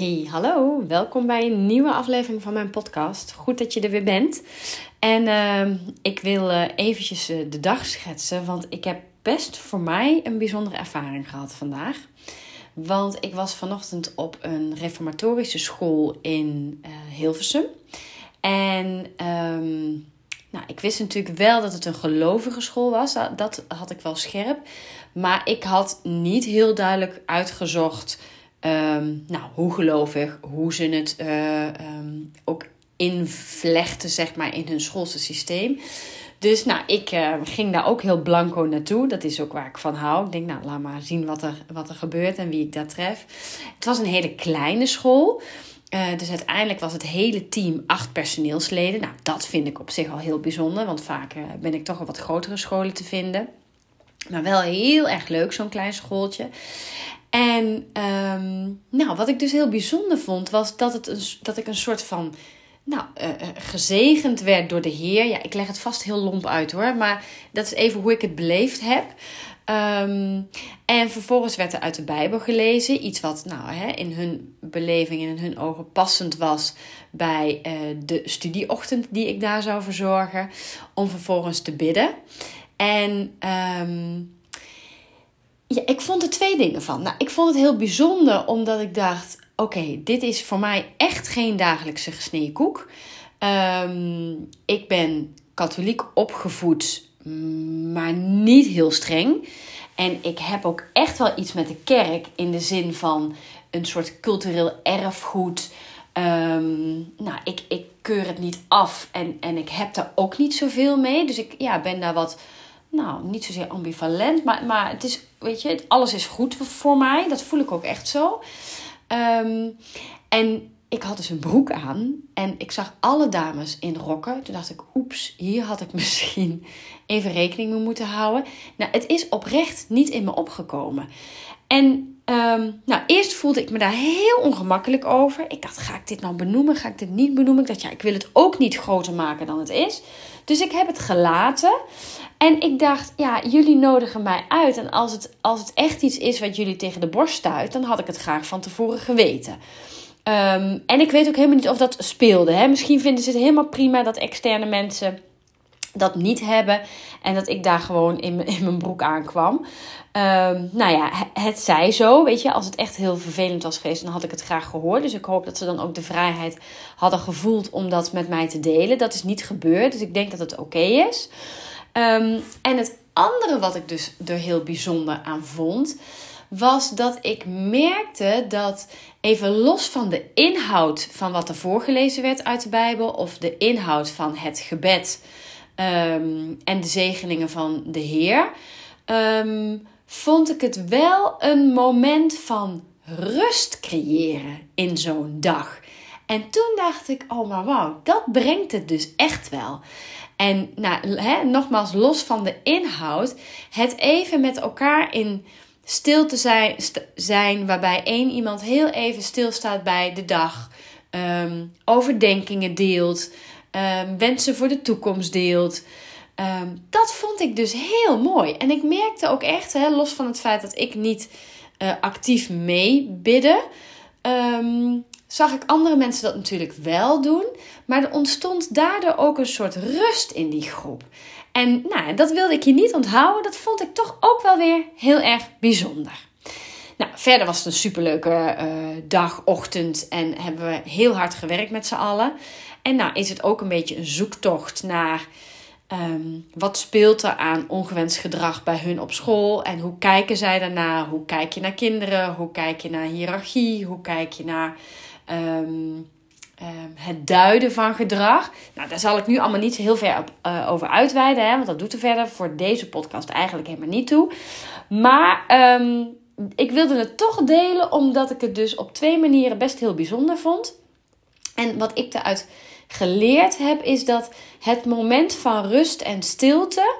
Hey, hallo. Welkom bij een nieuwe aflevering van mijn podcast. Goed dat je er weer bent. En uh, ik wil uh, eventjes uh, de dag schetsen, want ik heb best voor mij een bijzondere ervaring gehad vandaag. Want ik was vanochtend op een reformatorische school in uh, Hilversum. En um, nou, ik wist natuurlijk wel dat het een gelovige school was. Dat had ik wel scherp. Maar ik had niet heel duidelijk uitgezocht Um, nou, hoe gelovig, hoe ze het uh, um, ook invlechten, zeg maar, in hun schoolse systeem. Dus nou, ik uh, ging daar ook heel blanco naartoe. Dat is ook waar ik van hou. Ik denk, nou, laat maar zien wat er, wat er gebeurt en wie ik daar tref. Het was een hele kleine school. Uh, dus uiteindelijk was het hele team acht personeelsleden. Nou, dat vind ik op zich al heel bijzonder. Want vaak ben ik toch op wat grotere scholen te vinden. Maar wel heel erg leuk, zo'n klein schooltje. En um, nou, wat ik dus heel bijzonder vond, was dat, het een, dat ik een soort van nou, uh, gezegend werd door de Heer. Ja, ik leg het vast heel lomp uit hoor, maar dat is even hoe ik het beleefd heb. Um, en vervolgens werd er uit de Bijbel gelezen. Iets wat nou, hè, in hun beleving en in hun ogen passend was bij uh, de studieochtend die ik daar zou verzorgen. Om vervolgens te bidden. En um, ja, ik vond er twee dingen van. Nou, ik vond het heel bijzonder omdat ik dacht: oké, dit is voor mij echt geen dagelijkse gesneden. Um, ik ben katholiek opgevoed, maar niet heel streng. En ik heb ook echt wel iets met de kerk in de zin van een soort cultureel erfgoed. Um, nou, ik, ik keur het niet af en, en ik heb daar ook niet zoveel mee. Dus ik ja, ben daar wat nou, niet zozeer ambivalent, maar, maar het is, weet je, alles is goed voor mij. Dat voel ik ook echt zo. Um, en ik had dus een broek aan en ik zag alle dames in rokken. Toen dacht ik, oeps, hier had ik misschien even rekening mee moeten houden. Nou, het is oprecht niet in me opgekomen. En um, nou, eerst voelde ik me daar heel ongemakkelijk over. Ik dacht, ga ik dit nou benoemen? Ga ik dit niet benoemen? Ik dacht, ja, ik wil het ook niet groter maken dan het is. Dus ik heb het gelaten. En ik dacht, ja, jullie nodigen mij uit. En als het, als het echt iets is wat jullie tegen de borst stuit, dan had ik het graag van tevoren geweten. Um, en ik weet ook helemaal niet of dat speelde. Hè? Misschien vinden ze het helemaal prima dat externe mensen dat niet hebben. En dat ik daar gewoon in, in mijn broek aankwam. Um, nou ja, het zij zo. Weet je, als het echt heel vervelend was geweest, dan had ik het graag gehoord. Dus ik hoop dat ze dan ook de vrijheid hadden gevoeld om dat met mij te delen. Dat is niet gebeurd. Dus ik denk dat het oké is. Um, en het andere wat ik dus er heel bijzonder aan vond, was dat ik merkte dat even los van de inhoud van wat er voorgelezen werd uit de Bijbel, of de inhoud van het gebed um, en de zegeningen van de Heer, um, vond ik het wel een moment van rust creëren in zo'n dag. En toen dacht ik, oh maar wauw, dat brengt het dus echt wel. En nou, hè, nogmaals, los van de inhoud, het even met elkaar in stil te zijn, zijn waarbij één iemand heel even stilstaat bij de dag, um, overdenkingen deelt, um, wensen voor de toekomst deelt. Um, dat vond ik dus heel mooi. En ik merkte ook echt, hè, los van het feit dat ik niet uh, actief meebidde, um, zag ik andere mensen dat natuurlijk wel doen. Maar er ontstond daardoor ook een soort rust in die groep. En nou, dat wilde ik je niet onthouden. Dat vond ik toch ook wel weer heel erg bijzonder. Nou, verder was het een superleuke uh, dag, ochtend en hebben we heel hard gewerkt met z'n allen. En nou is het ook een beetje een zoektocht naar um, wat speelt er aan ongewenst gedrag bij hun op school en hoe kijken zij daarna? Hoe kijk je naar kinderen? Hoe kijk je naar hiërarchie? Hoe kijk je naar um, um, het duiden van gedrag. Nou, daar zal ik nu allemaal niet zo heel ver op, uh, over uitweiden, hè, want dat doet er verder voor deze podcast eigenlijk helemaal niet toe. Maar um, ik wilde het toch delen, omdat ik het dus op twee manieren best heel bijzonder vond. En wat ik eruit geleerd heb, is dat het moment van rust en stilte.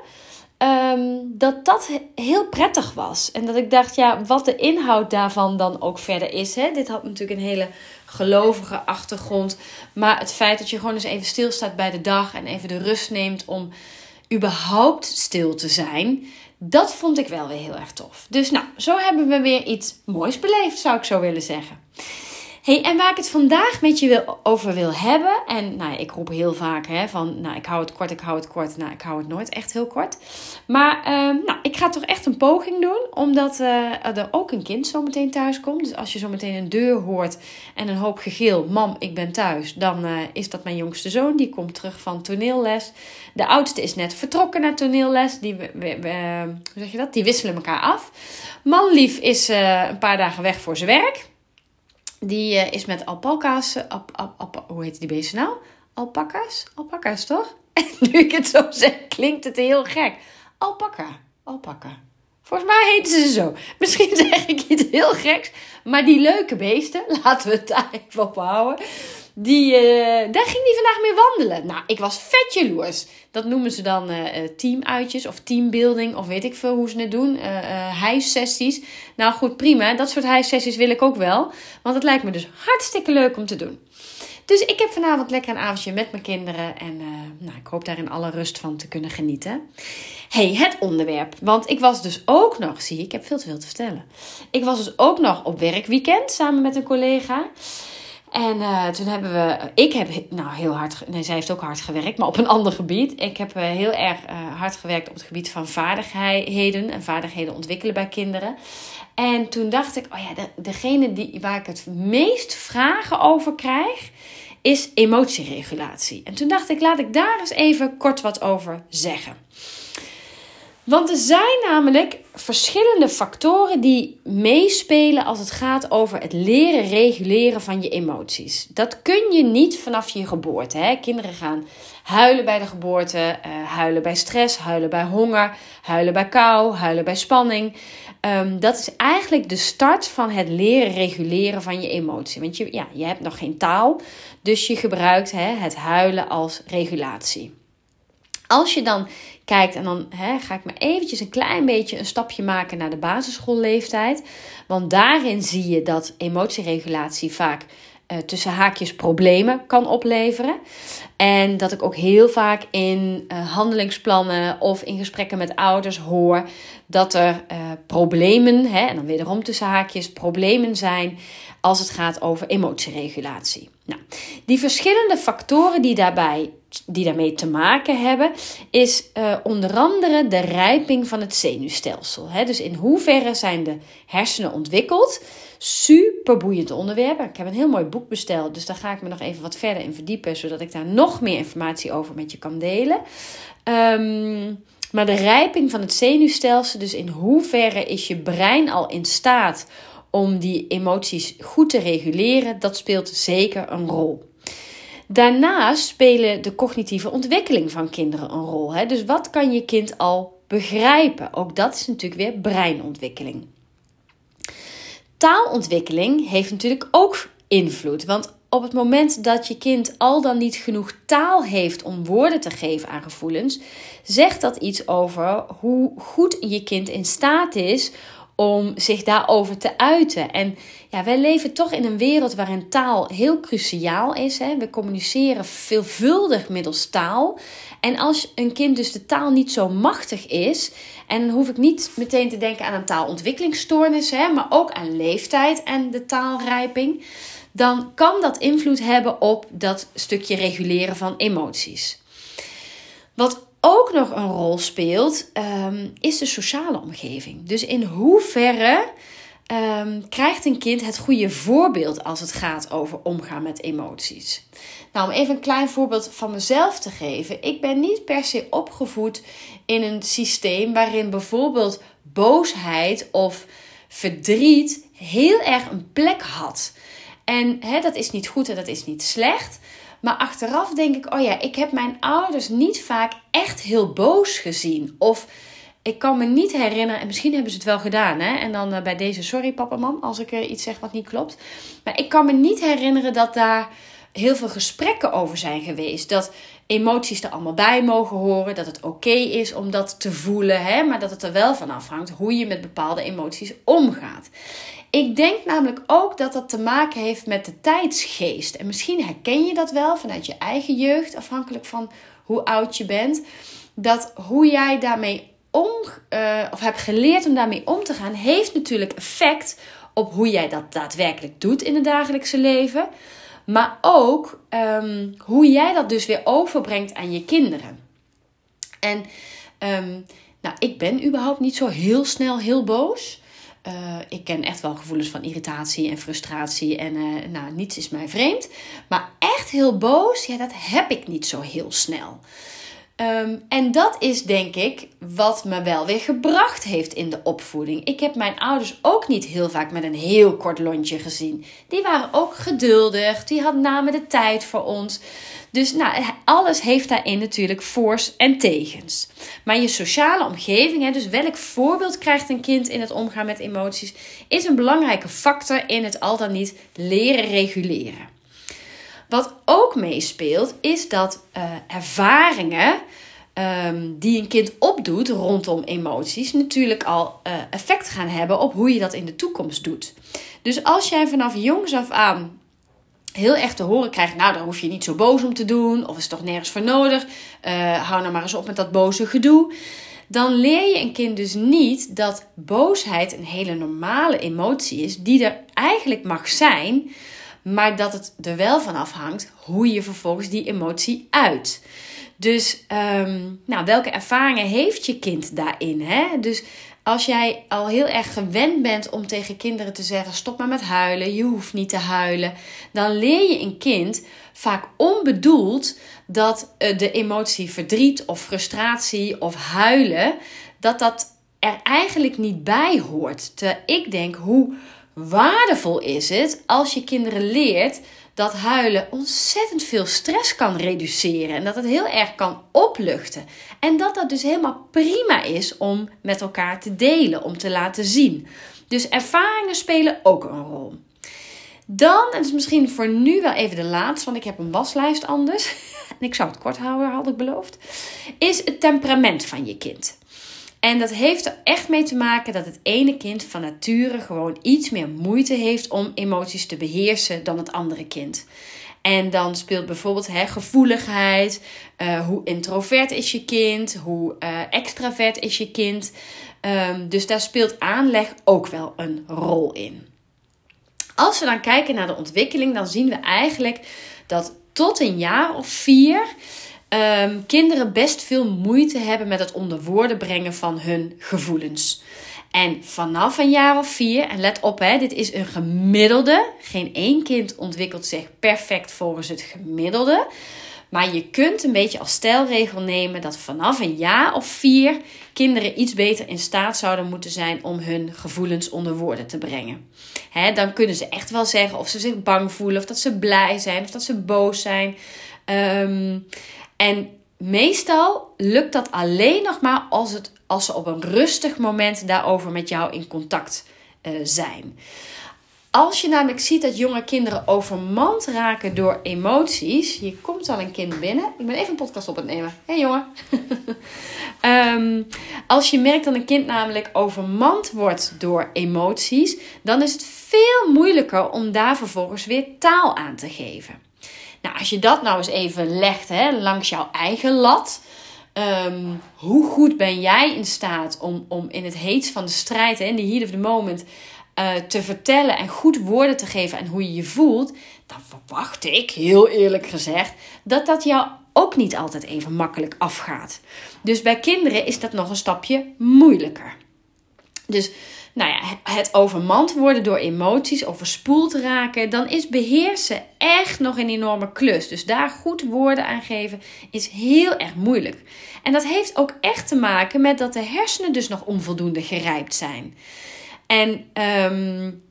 Um, dat dat heel prettig was. En dat ik dacht, ja, wat de inhoud daarvan dan ook verder is. Hè? Dit had natuurlijk een hele gelovige achtergrond. Maar het feit dat je gewoon eens even stilstaat bij de dag en even de rust neemt om überhaupt stil te zijn. Dat vond ik wel weer heel erg tof. Dus nou, zo hebben we weer iets moois beleefd, zou ik zo willen zeggen. Hey, en waar ik het vandaag met je wil, over wil hebben. En nou, ik roep heel vaak hè, van, nou, ik hou het kort, ik hou het kort. Nou, ik hou het nooit echt heel kort. Maar ehm, nou, ik ga toch echt een poging doen. Omdat uh, er ook een kind zometeen thuis komt. Dus als je zometeen een deur hoort en een hoop gegil. Mam, ik ben thuis. Dan uh, is dat mijn jongste zoon. Die komt terug van toneelles. De oudste is net vertrokken naar toneelles. Die, we, we, hoe zeg je dat? Die wisselen elkaar af. Manlief is uh, een paar dagen weg voor zijn werk. Die uh, is met alpaca's. Hoe heet die beesten nou? Alpaca's? Alpaca's toch? nu ik het zo zeg, klinkt het heel gek. Alpaca. Alpaca. Volgens mij heten ze zo. Misschien zeg ik iets heel geks. Maar die leuke beesten, laten we het daar even op houden. Die, uh, daar ging die vandaag mee wandelen. Nou, ik was vet jaloers. Dat noemen ze dan uh, teamuitjes of teambuilding of weet ik veel hoe ze het doen. Uh. Nou goed, prima. Dat soort hijsessies wil ik ook wel. Want het lijkt me dus hartstikke leuk om te doen. Dus ik heb vanavond lekker een avondje met mijn kinderen. En nou, ik hoop daar in alle rust van te kunnen genieten. hey, het onderwerp. Want ik was dus ook nog, zie ik heb veel te veel te vertellen. Ik was dus ook nog op werkweekend samen met een collega. En uh, toen hebben we, ik heb nou heel hard, nee, zij heeft ook hard gewerkt, maar op een ander gebied. Ik heb uh, heel erg uh, hard gewerkt op het gebied van vaardigheden en vaardigheden ontwikkelen bij kinderen. En toen dacht ik, oh ja, de, degene die, waar ik het meest vragen over krijg, is emotieregulatie. En toen dacht ik, laat ik daar eens even kort wat over zeggen. Want er zijn namelijk verschillende factoren die meespelen als het gaat over het leren reguleren van je emoties. Dat kun je niet vanaf je geboorte. Hè? Kinderen gaan huilen bij de geboorte, uh, huilen bij stress, huilen bij honger, huilen bij kou, huilen bij spanning. Um, dat is eigenlijk de start van het leren reguleren van je emotie. Want je, ja, je hebt nog geen taal, dus je gebruikt hè, het huilen als regulatie. Als je dan kijkt, en dan hè, ga ik maar eventjes een klein beetje een stapje maken naar de basisschoolleeftijd. Want daarin zie je dat emotieregulatie vaak uh, tussen haakjes problemen kan opleveren. En dat ik ook heel vaak in uh, handelingsplannen of in gesprekken met ouders hoor dat er uh, problemen, hè, en dan wederom tussen haakjes, problemen zijn als het gaat over emotieregulatie. Nou, die verschillende factoren die, daarbij, die daarmee te maken hebben, is uh, onder andere de rijping van het zenuwstelsel. Hè? Dus in hoeverre zijn de hersenen ontwikkeld? Super boeiend onderwerp. Ik heb een heel mooi boek besteld, dus daar ga ik me nog even wat verder in verdiepen, zodat ik daar nog meer informatie over met je kan delen. Um, maar de rijping van het zenuwstelsel, dus in hoeverre is je brein al in staat om die emoties goed te reguleren, dat speelt zeker een rol. Daarnaast spelen de cognitieve ontwikkeling van kinderen een rol. Hè? Dus wat kan je kind al begrijpen? Ook dat is natuurlijk weer breinontwikkeling. Taalontwikkeling heeft natuurlijk ook invloed. Want op het moment dat je kind al dan niet genoeg taal heeft om woorden te geven aan gevoelens, zegt dat iets over hoe goed je kind in staat is om zich daarover te uiten. En ja, wij leven toch in een wereld waarin taal heel cruciaal is. Hè? We communiceren veelvuldig middels taal. En als een kind dus de taal niet zo machtig is, en hoef ik niet meteen te denken aan een taalontwikkelingsstoornis, hè, maar ook aan leeftijd en de taalrijping, dan kan dat invloed hebben op dat stukje reguleren van emoties. Wat ook nog een rol speelt, um, is de sociale omgeving. Dus in hoeverre um, krijgt een kind het goede voorbeeld als het gaat over omgaan met emoties? Nou, om even een klein voorbeeld van mezelf te geven. Ik ben niet per se opgevoed in een systeem waarin bijvoorbeeld boosheid of verdriet heel erg een plek had. En hè, dat is niet goed en dat is niet slecht. Maar achteraf denk ik, oh ja, ik heb mijn ouders niet vaak echt heel boos gezien. Of ik kan me niet herinneren, en misschien hebben ze het wel gedaan, hè? En dan uh, bij deze, sorry papa, mam, als ik iets zeg wat niet klopt. Maar ik kan me niet herinneren dat daar heel veel gesprekken over zijn geweest. Dat emoties er allemaal bij mogen horen. Dat het oké is om dat te voelen. Hè? Maar dat het er wel van afhangt hoe je met bepaalde emoties omgaat. Ik denk namelijk ook dat dat te maken heeft met de tijdsgeest. En misschien herken je dat wel vanuit je eigen jeugd, afhankelijk van hoe oud je bent. Dat hoe jij daarmee om, uh, of hebt geleerd om daarmee om te gaan, heeft natuurlijk effect op hoe jij dat daadwerkelijk doet in het dagelijkse leven. Maar ook ehm, hoe jij dat dus weer overbrengt aan je kinderen. En um, nou, ik ben überhaupt niet zo heel snel heel boos. Uh, ik ken echt wel gevoelens van irritatie en frustratie. En uh, nou, niets is mij vreemd. Maar echt heel boos, ja, dat heb ik niet zo heel snel. Um, en dat is denk ik wat me wel weer gebracht heeft in de opvoeding. Ik heb mijn ouders ook niet heel vaak met een heel kort lontje gezien. Die waren ook geduldig, die hadden namen de tijd voor ons. Dus nou, alles heeft daarin natuurlijk voor's en tegens. Maar je sociale omgeving, hè, dus welk voorbeeld krijgt een kind in het omgaan met emoties, is een belangrijke factor in het al dan niet leren reguleren. Wat ook meespeelt, is dat uh, ervaringen um, die een kind opdoet rondom emoties, natuurlijk al uh, effect gaan hebben op hoe je dat in de toekomst doet. Dus als jij vanaf jongs af aan heel erg te horen krijgt, nou daar hoef je niet zo boos om te doen, of is toch nergens voor nodig, uh, hou nou maar eens op met dat boze gedoe. Dan leer je een kind dus niet dat boosheid een hele normale emotie is, die er eigenlijk mag zijn, maar dat het er wel van afhangt hoe je vervolgens die emotie uit. Dus um, nou, welke ervaringen heeft je kind daarin? Hè? Dus als jij al heel erg gewend bent om tegen kinderen te zeggen: stop maar met huilen, je hoeft niet te huilen, dan leer je een kind vaak onbedoeld dat eh, de emotie verdriet of frustratie of huilen, dat dat er eigenlijk niet bij hoort. Terwijl ik denk, hoe waardevol is het als je kinderen leert dat huilen ontzettend veel stress kan reduceren en dat het heel erg kan opluchten. En dat dat dus helemaal prima is om met elkaar te delen, om te laten zien. Dus ervaringen spelen ook een rol. Dan, en dat is misschien voor nu wel even de laatste, want ik heb een waslijst anders. En ik zou het kort houden, had ik beloofd. Is het temperament van je kind. En dat heeft er echt mee te maken dat het ene kind van nature gewoon iets meer moeite heeft om emoties te beheersen dan het andere kind. En dan speelt bijvoorbeeld hè, gevoeligheid, uh, hoe introvert is je kind, hoe uh, extravert is je kind. Um, dus daar speelt aanleg ook wel een rol in. Als we dan kijken naar de ontwikkeling, dan zien we eigenlijk dat tot een jaar of vier um, kinderen best veel moeite hebben met het onder woorden brengen van hun gevoelens. En vanaf een jaar of vier, en let op, hè, dit is een gemiddelde. Geen één kind ontwikkelt zich perfect volgens het gemiddelde. Maar je kunt een beetje als stelregel nemen dat vanaf een jaar of vier kinderen iets beter in staat zouden moeten zijn om hun gevoelens onder woorden te brengen. He, dan kunnen ze echt wel zeggen of ze zich bang voelen, of dat ze blij zijn, of dat ze boos zijn. Um, en meestal lukt dat alleen nog maar als, het, als ze op een rustig moment daarover met jou in contact uh, zijn. Als je namelijk ziet dat jonge kinderen overmand raken door emoties. Hier komt al een kind binnen. Ik ben even een podcast op het nemen. Hé hey, jongen. um, als je merkt dat een kind namelijk overmand wordt door emoties. Dan is het veel moeilijker om daar vervolgens weer taal aan te geven. Nou, als je dat nou eens even legt hè, langs jouw eigen lat. Um, hoe goed ben jij in staat om, om in het heetst van de strijd, hè, in de heat of the moment, uh, te vertellen en goed woorden te geven en hoe je je voelt? Dan verwacht ik, heel eerlijk gezegd, dat dat jou ook niet altijd even makkelijk afgaat. Dus bij kinderen is dat nog een stapje moeilijker. Dus nou ja, het overmand worden door emoties, overspoeld raken, dan is beheersen echt nog een enorme klus. Dus daar goed woorden aan geven is heel erg moeilijk. En dat heeft ook echt te maken met dat de hersenen dus nog onvoldoende gerijpt zijn. En um,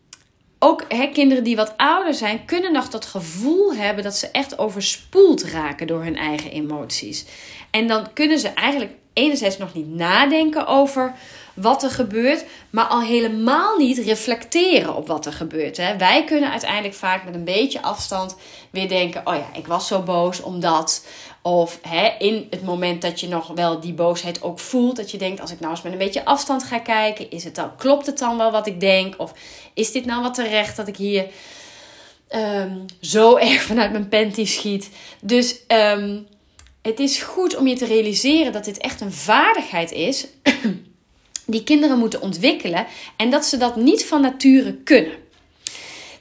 ook kinderen die wat ouder zijn, kunnen nog dat gevoel hebben dat ze echt overspoeld raken door hun eigen emoties. En dan kunnen ze eigenlijk enerzijds nog niet nadenken over wat er gebeurt, maar al helemaal niet reflecteren op wat er gebeurt. Hè. Wij kunnen uiteindelijk vaak met een beetje afstand weer denken: oh ja, ik was zo boos omdat. Of hè, in het moment dat je nog wel die boosheid ook voelt, dat je denkt: als ik nou eens met een beetje afstand ga kijken, is het dan, klopt het dan wel wat ik denk? Of is dit nou wat terecht dat ik hier um, zo erg vanuit mijn panty schiet? Dus um, het is goed om je te realiseren dat dit echt een vaardigheid is. die kinderen moeten ontwikkelen en dat ze dat niet van nature kunnen.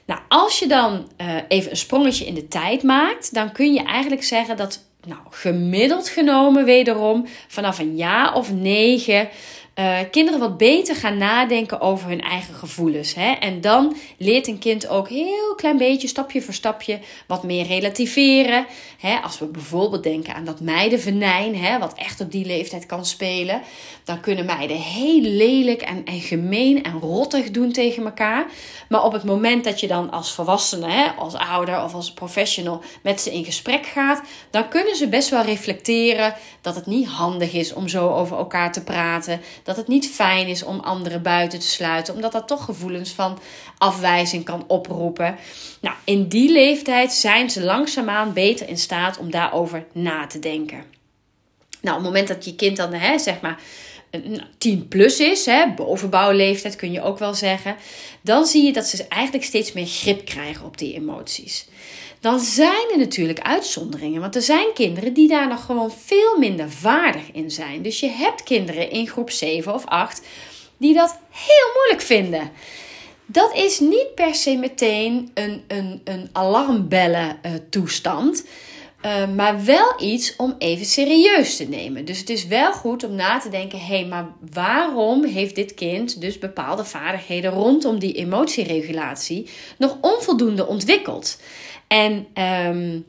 Nou, als je dan uh, even een sprongetje in de tijd maakt, dan kun je eigenlijk zeggen dat, nou, gemiddeld genomen wederom, vanaf een jaar of negen uh, kinderen wat beter gaan nadenken over hun eigen gevoelens. Hè? En dan leert een kind ook heel klein beetje, stapje voor stapje, wat meer relativeren. Hè? Als we bijvoorbeeld denken aan dat meidenvenijn, hè, wat echt op die leeftijd kan spelen, dan kunnen meiden heel lelijk en, en gemeen en rottig doen tegen elkaar. Maar op het moment dat je dan als volwassene, hè, als ouder of als professional met ze in gesprek gaat, dan kunnen ze best wel reflecteren dat het niet handig is om zo over elkaar te praten dat het niet fijn is om anderen buiten te sluiten, omdat dat toch gevoelens van afwijzing kan oproepen. Nou, in die leeftijd zijn ze langzaamaan beter in staat om daarover na te denken. Nou, op het moment dat je kind dan, hè, zeg maar, 10 plus is, hè, bovenbouwleeftijd kun je ook wel zeggen, dan zie je dat ze eigenlijk steeds meer grip krijgen op die emoties. Dan zijn er natuurlijk uitzonderingen, want er zijn kinderen die daar nog gewoon veel minder vaardig in zijn. Dus je hebt kinderen in groep 7 of 8 die dat heel moeilijk vinden. Dat is niet per se meteen een, een, een alarmbellen toestand. Uh, maar wel iets om even serieus te nemen. Dus het is wel goed om na te denken: hé, hey, maar waarom heeft dit kind dus bepaalde vaardigheden rondom die emotieregulatie nog onvoldoende ontwikkeld? En um,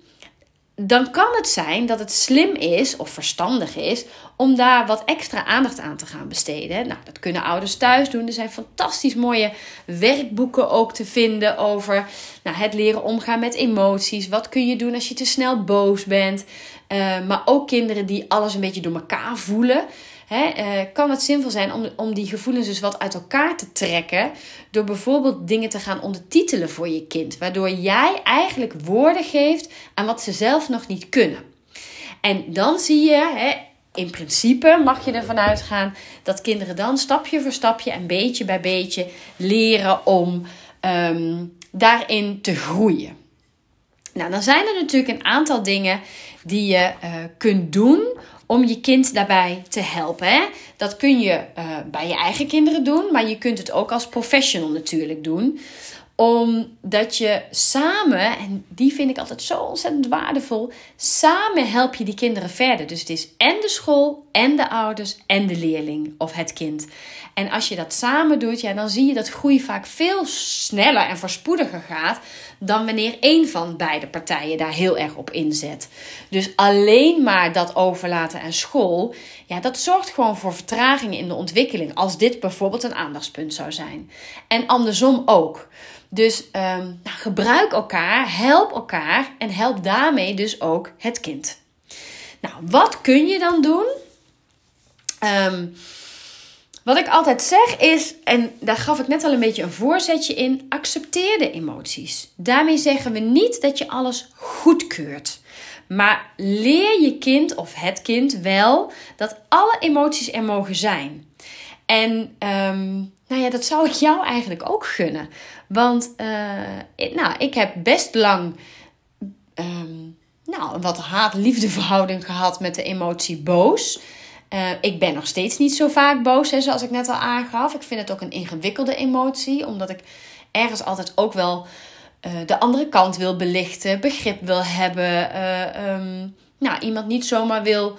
dan kan het zijn dat het slim is of verstandig is om daar wat extra aandacht aan te gaan besteden. Nou, dat kunnen ouders thuis doen. Er zijn fantastisch mooie werkboeken ook te vinden over nou, het leren omgaan met emoties. Wat kun je doen als je te snel boos bent? Uh, maar ook kinderen die alles een beetje door elkaar voelen. Hè, uh, kan het zinvol zijn om, om die gevoelens dus wat uit elkaar te trekken. Door bijvoorbeeld dingen te gaan ondertitelen voor je kind. Waardoor jij eigenlijk woorden geeft aan wat ze zelf nog niet kunnen. En dan zie je, hè, in principe mag je ervan uitgaan dat kinderen dan stapje voor stapje en beetje bij beetje leren om um, daarin te groeien. Nou, dan zijn er natuurlijk een aantal dingen die je uh, kunt doen om je kind daarbij te helpen. Dat kun je uh, bij je eigen kinderen doen, maar je kunt het ook als professional natuurlijk doen omdat je samen, en die vind ik altijd zo ontzettend waardevol, samen help je die kinderen verder. Dus het is en de school, en de ouders, en de leerling of het kind. En als je dat samen doet, ja, dan zie je dat groei vaak veel sneller en voorspoediger gaat dan wanneer één van beide partijen daar heel erg op inzet. Dus alleen maar dat overlaten aan school, ja, dat zorgt gewoon voor vertragingen in de ontwikkeling. Als dit bijvoorbeeld een aandachtspunt zou zijn. En andersom ook. Dus um, nou, gebruik elkaar, help elkaar en help daarmee dus ook het kind. Nou, wat kun je dan doen? Um, wat ik altijd zeg is, en daar gaf ik net al een beetje een voorzetje in, accepteer de emoties. Daarmee zeggen we niet dat je alles goedkeurt. Maar leer je kind of het kind wel dat alle emoties er mogen zijn. En um, nou ja, dat zou ik jou eigenlijk ook gunnen. Want uh, nou, ik heb best lang um, nou, wat haat-liefde verhouding gehad met de emotie boos. Uh, ik ben nog steeds niet zo vaak boos, hè, zoals ik net al aangaf. Ik vind het ook een ingewikkelde emotie, omdat ik ergens altijd ook wel uh, de andere kant wil belichten, begrip wil hebben. Uh, um, nou, iemand niet zomaar wil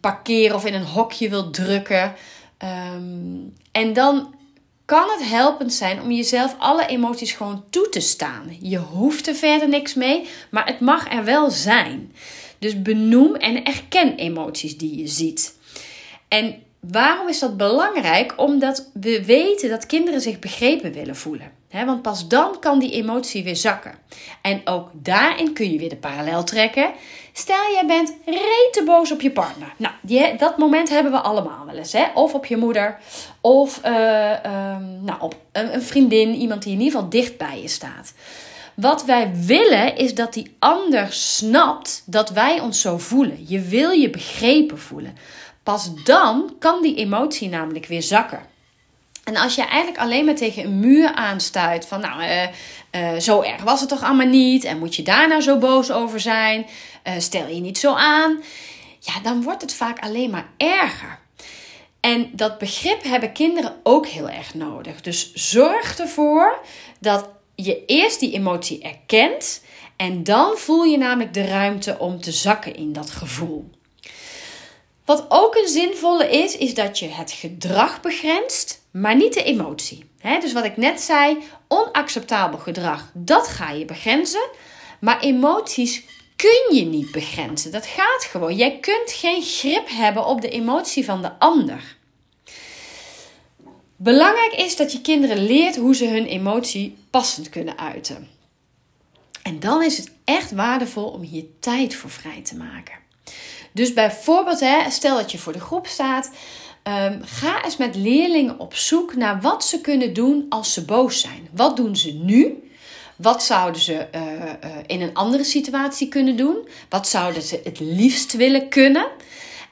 parkeren of in een hokje wil drukken. Um, en dan kan het helpend zijn om jezelf alle emoties gewoon toe te staan. Je hoeft er verder niks mee, maar het mag er wel zijn. Dus benoem en erken emoties die je ziet. En waarom is dat belangrijk? Omdat we weten dat kinderen zich begrepen willen voelen. want pas dan kan die emotie weer zakken. En ook daarin kun je weer de parallel trekken. Stel, jij bent rete boos op je partner. Nou, die, dat moment hebben we allemaal wel eens. Hè? Of op je moeder. Of uh, nou, op een, een vriendin. Iemand die in ieder geval dicht bij je staat. Wat wij willen is dat die ander snapt dat wij ons zo voelen. Je wil je begrepen voelen. Pas dan kan die emotie namelijk weer zakken. En als je eigenlijk alleen maar tegen een muur aanstuit van nou, uh, uh, zo erg was het toch allemaal niet en moet je daar nou zo boos over zijn, uh, stel je niet zo aan, ja, dan wordt het vaak alleen maar erger. En dat begrip hebben kinderen ook heel erg nodig. Dus zorg ervoor dat je eerst die emotie erkent en dan voel je namelijk de ruimte om te zakken in dat gevoel. Wat ook een zinvolle is, is dat je het gedrag begrenst, maar niet de emotie. dus wat ik net zei, onacceptabel gedrag, dat ga je begrenzen. Maar emoties kun je niet begrenzen. Dat gaat gewoon. Jij kunt geen grip hebben op de emotie van de ander. Belangrijk is dat je kinderen leert hoe ze hun emotie passend kunnen uiten. En dan is het echt waardevol om hier tijd voor vrij te maken. Dus bijvoorbeeld, hè, stel dat je voor de groep staat. Um, ga eens met leerlingen op zoek naar wat ze kunnen doen als ze boos zijn. Wat doen ze nu? Wat zouden ze uh, uh, in een andere situatie kunnen doen? Wat zouden ze het liefst willen kunnen?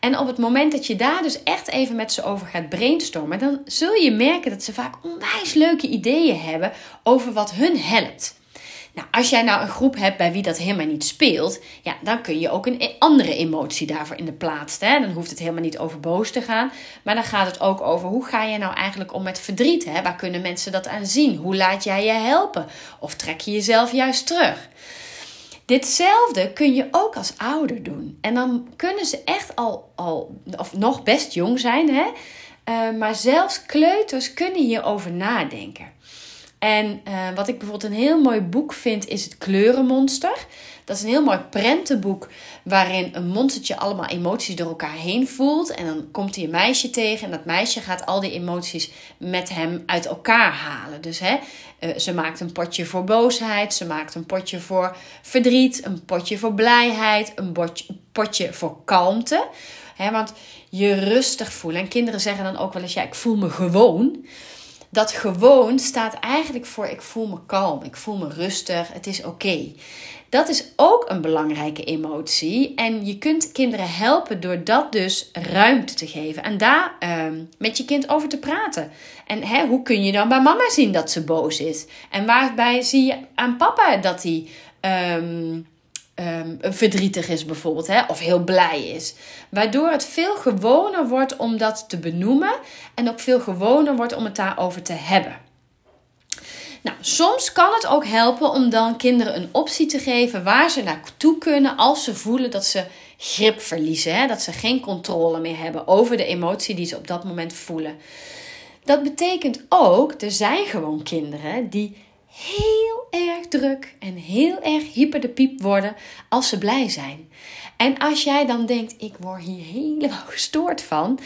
En op het moment dat je daar dus echt even met ze over gaat brainstormen, dan zul je merken dat ze vaak onwijs leuke ideeën hebben over wat hun helpt. Nou, als jij nou een groep hebt bij wie dat helemaal niet speelt, ja, dan kun je ook een e- andere emotie daarvoor in de plaats. Hè? Dan hoeft het helemaal niet over boos te gaan, maar dan gaat het ook over hoe ga je nou eigenlijk om met verdriet? Hè? Waar kunnen mensen dat aan zien? Hoe laat jij je helpen? Of trek je jezelf juist terug? Ditzelfde kun je ook als ouder doen. En dan kunnen ze echt al, al of nog best jong zijn, hè? Uh, maar zelfs kleuters kunnen hierover nadenken. En uh, wat ik bijvoorbeeld een heel mooi boek vind, is het Kleurenmonster. Dat is een heel mooi prentenboek waarin een monstertje allemaal emoties door elkaar heen voelt. En dan komt hij een meisje tegen en dat meisje gaat al die emoties met hem uit elkaar halen. Dus hè, uh, ze maakt een potje voor boosheid, ze maakt een potje voor verdriet, een potje voor blijheid, een potje, potje voor kalmte. Hè, want je rustig voelen. En kinderen zeggen dan ook wel eens, ja, ik voel me gewoon dat gewoon staat eigenlijk voor ik voel me kalm, ik voel me rustig, het is oké. Dat is ook een belangrijke emotie. En je kunt kinderen helpen door dat dus ruimte te geven. En daar ehm, met je kind over te praten. En hoe kun je dan bij mama zien dat ze boos is? En waarbij zie je aan papa dat hij ehm, um, verdrietig is bijvoorbeeld, hè, of heel blij is. Waardoor het veel gewoner wordt om dat te benoemen en ook veel gewoner wordt om het daarover te hebben. Nou, soms kan het ook helpen om dan kinderen een optie te geven waar ze naartoe kunnen als ze voelen dat ze grip verliezen. Hè? Dat ze geen controle meer hebben over de emotie die ze op dat moment voelen. Dat betekent ook, er zijn gewoon kinderen die heel erg druk en heel erg hyper de piep worden als ze blij zijn. En als jij dan denkt, ik word hier helemaal gestoord van,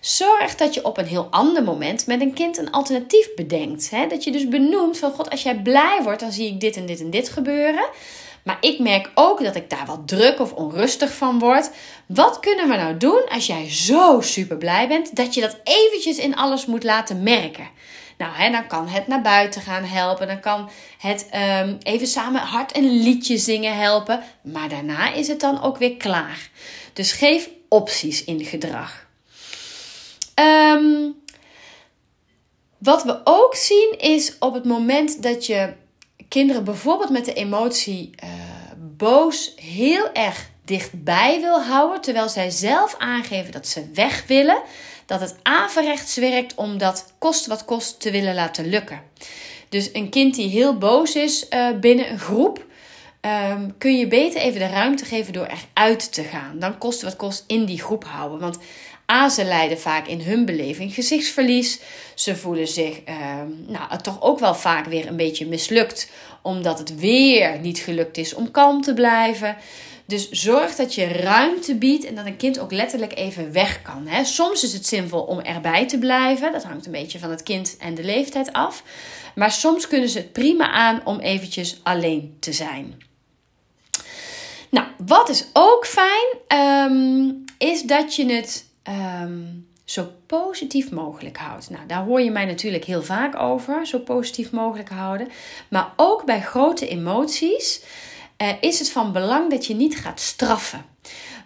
zorg dat je op een heel ander moment met een kind een alternatief bedenkt. Hè? Dat je dus benoemt van, god, als jij blij wordt, dan zie ik dit en dit en dit gebeuren. Maar ik merk ook dat ik daar wat druk of onrustig van word. Wat kunnen we nou doen als jij zo super blij bent dat je dat eventjes in alles moet laten merken? Nou, hè, dan kan het naar buiten gaan helpen. Dan kan het um, even samen hard een liedje zingen helpen. Maar daarna is het dan ook weer klaar. Dus geef opties in gedrag. Um, wat we ook zien is op het moment dat je kinderen bijvoorbeeld met de emotie uh, boos heel erg dichtbij wil houden, terwijl zij zelf aangeven dat ze weg willen, dat het averechts werkt om dat kost wat kost te willen laten lukken. Dus een kind die heel boos is uh, binnen een groep, um, kun je beter even de ruimte geven door eruit te gaan. Dan kost wat kost in die groep houden. Want A, ze lijden vaak in hun beleving gezichtsverlies. Ze voelen zich um, nou, toch ook wel vaak weer een beetje mislukt, omdat het weer niet gelukt is om kalm te blijven. Dus zorg dat je ruimte biedt en dat een kind ook letterlijk even weg kan. Hè. Soms is het zinvol om erbij te blijven. Dat hangt een beetje van het kind en de leeftijd af. Maar soms kunnen ze het prima aan om eventjes alleen te zijn. Nou, wat is ook fijn, um, is dat je het um, zo positief mogelijk houdt. Nou, daar hoor je mij natuurlijk heel vaak over, zo positief mogelijk houden. Maar ook bij grote emoties uh, is het van belang dat je niet gaat straffen.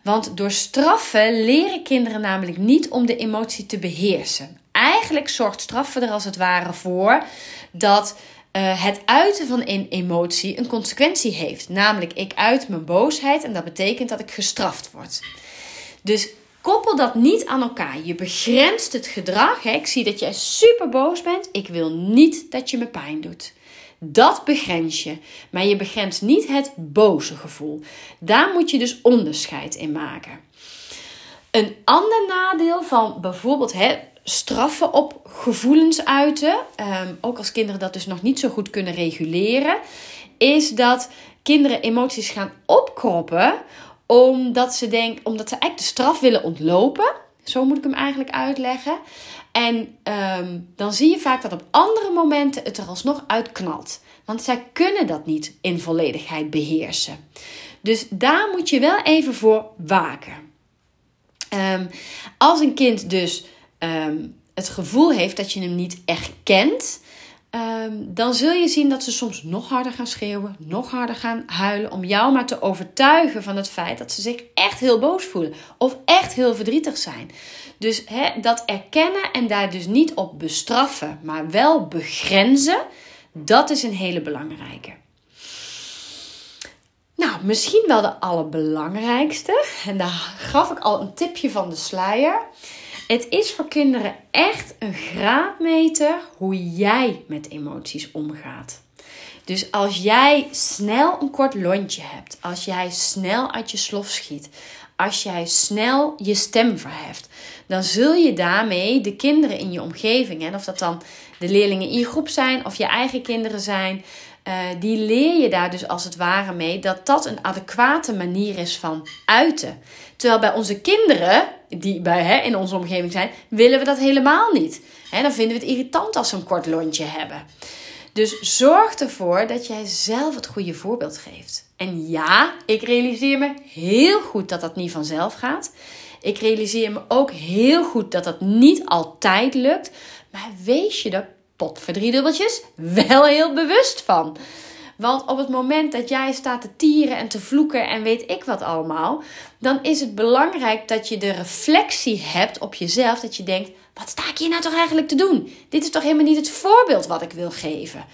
Want door straffen leren kinderen namelijk niet om de emotie te beheersen. Eigenlijk zorgt straffen er als het ware voor dat uh, het uiten van een emotie een consequentie heeft. Namelijk, ik uit mijn boosheid en dat betekent dat ik gestraft word. Dus Koppel dat niet aan elkaar. Je begrenst het gedrag. Ik zie dat jij super boos bent. Ik wil niet dat je me pijn doet. Dat begrens je. Maar je begrenst niet het boze gevoel. Daar moet je dus onderscheid in maken. Een ander nadeel van bijvoorbeeld hè, straffen op gevoelens uiten, um, ook als kinderen dat dus nog niet zo goed kunnen reguleren, is dat kinderen emoties gaan opkroppen omdat ze denken, omdat ze eigenlijk de straf willen ontlopen. Zo moet ik hem eigenlijk uitleggen. En ehm, dan zie je vaak dat op andere momenten het er alsnog uitknalt. Want zij kunnen dat niet in volledigheid beheersen. Dus daar moet je wel even voor waken. Um, als een kind dus um, het gevoel heeft dat je hem niet erkent, um, dan zul je zien dat ze soms nog harder gaan schreeuwen, nog harder gaan huilen, om jou maar te overtuigen van het feit dat ze zich echt heel boos voelen of echt heel verdrietig zijn. Dus dat erkennen en daar dus niet op bestraffen, maar wel begrenzen, dat is een hele belangrijke. Nou, misschien wel de allerbelangrijkste. En daar gaf ik al een tipje van de sluier. Het is voor kinderen echt een graadmeter hoe jij met emoties omgaat. Dus als jij snel een kort lontje hebt, als jij snel uit je slof schiet, als jij snel je stem verheft, dan zul je daarmee de kinderen in je omgeving, en of dat dan de leerlingen in je groep zijn of je eigen kinderen zijn, uh, die leer je daar dus als het ware mee dat dat een adequate manier is van uiten. Terwijl bij onze kinderen, die bij, hè, in onze omgeving zijn, willen we dat helemaal niet. Hè, dan vinden we het irritant als ze een kort lontje hebben. Dus zorg ervoor dat jij zelf het goede voorbeeld geeft. En ja, ik realiseer me heel goed dat dat niet vanzelf gaat. Ik realiseer me ook heel goed dat dat niet altijd lukt. Maar wees je er pot voor drie dubbeltjes wel heel bewust van. Want op het moment dat jij staat te tieren en te vloeken en weet ik wat allemaal, dan is het belangrijk dat je de reflectie hebt op jezelf. Dat je denkt: wat sta ik hier nou toch eigenlijk te doen? Dit is toch helemaal niet het voorbeeld wat ik wil geven.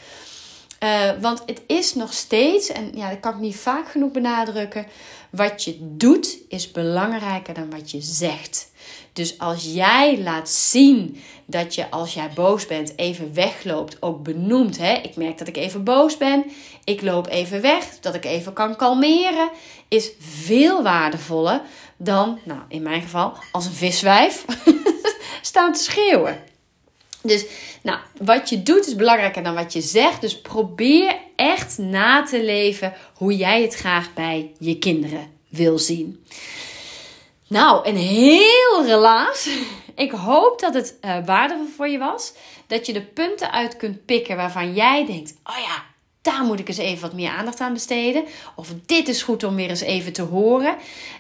Uh, want het is nog steeds, en ja, dat kan ik niet vaak genoeg benadrukken, wat je doet is belangrijker dan wat je zegt. Dus als jij laat zien dat je als jij boos bent even wegloopt, ook benoemt. Hè? Ik merk dat ik even boos ben, ik loop even weg, dat ik even kan kalmeren, is veel waardevoller dan, nou in mijn geval, als een viswijf staan te schreeuwen. Dus nou, wat je doet is belangrijker dan wat je zegt. Dus probeer echt na te leven hoe jij het graag bij je kinderen wil zien. Nou, een heel relaas. Ik hoop dat het uh, waardevol voor je was. Dat je de punten uit kunt pikken waarvan jij denkt: oh ja, daar moet ik eens even wat meer aandacht aan besteden. Of dit is goed om weer eens even te horen.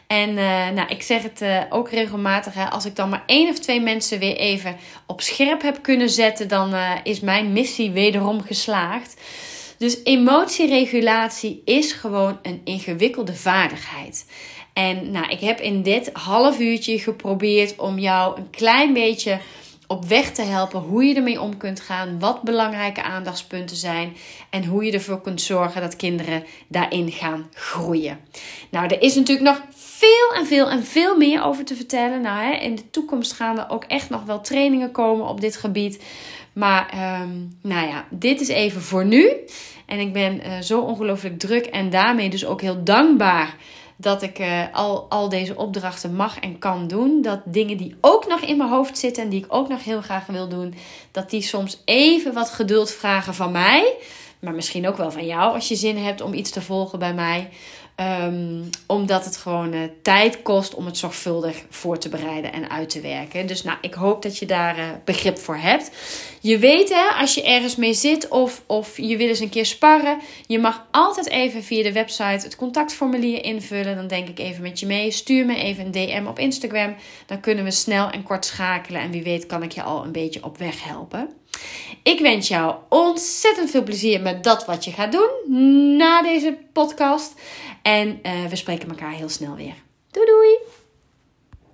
En uh, nou, ik zeg het uh, ook regelmatig. Hè, als ik dan maar één of twee mensen weer even op scherp heb kunnen zetten, dan is mijn missie wederom geslaagd. Dus emotieregulatie is gewoon een ingewikkelde vaardigheid. En nou, ik heb in dit half uurtje geprobeerd om jou een klein beetje op weg te helpen hoe je ermee om kunt gaan, wat belangrijke aandachtspunten zijn en hoe je ervoor kunt zorgen dat kinderen daarin gaan groeien. Nou, er is natuurlijk nog veel en veel en veel meer over te vertellen. Nou, hè, in de toekomst gaan er ook echt nog wel trainingen komen op dit gebied. Maar um, nou ja, dit is even voor nu. En ik ben uh, zo ongelooflijk druk en daarmee dus ook heel dankbaar dat ik uh, al, al deze opdrachten mag en kan doen. Dat dingen die ook nog in mijn hoofd zitten en die ik ook nog heel graag wil doen, dat die soms even wat geduld vragen van mij. Maar misschien ook wel van jou als je zin hebt om iets te volgen bij mij. Um, omdat het gewoon uh, tijd kost om het zorgvuldig voor te bereiden en uit te werken. Dus nou, ik hoop dat je daar uh, begrip voor hebt. Je weet hè, als je ergens mee zit of, of je wil eens een keer sparren. Je mag altijd even via de website het contactformulier invullen. Dan denk ik even met je mee. Stuur me even een DM op Instagram. Dan kunnen we snel en kort schakelen. En wie weet kan ik je al een beetje op weg helpen. Ik wens jou ontzettend veel plezier met dat wat je gaat doen na deze podcast. En uh, we spreken elkaar heel snel weer. Doei doei!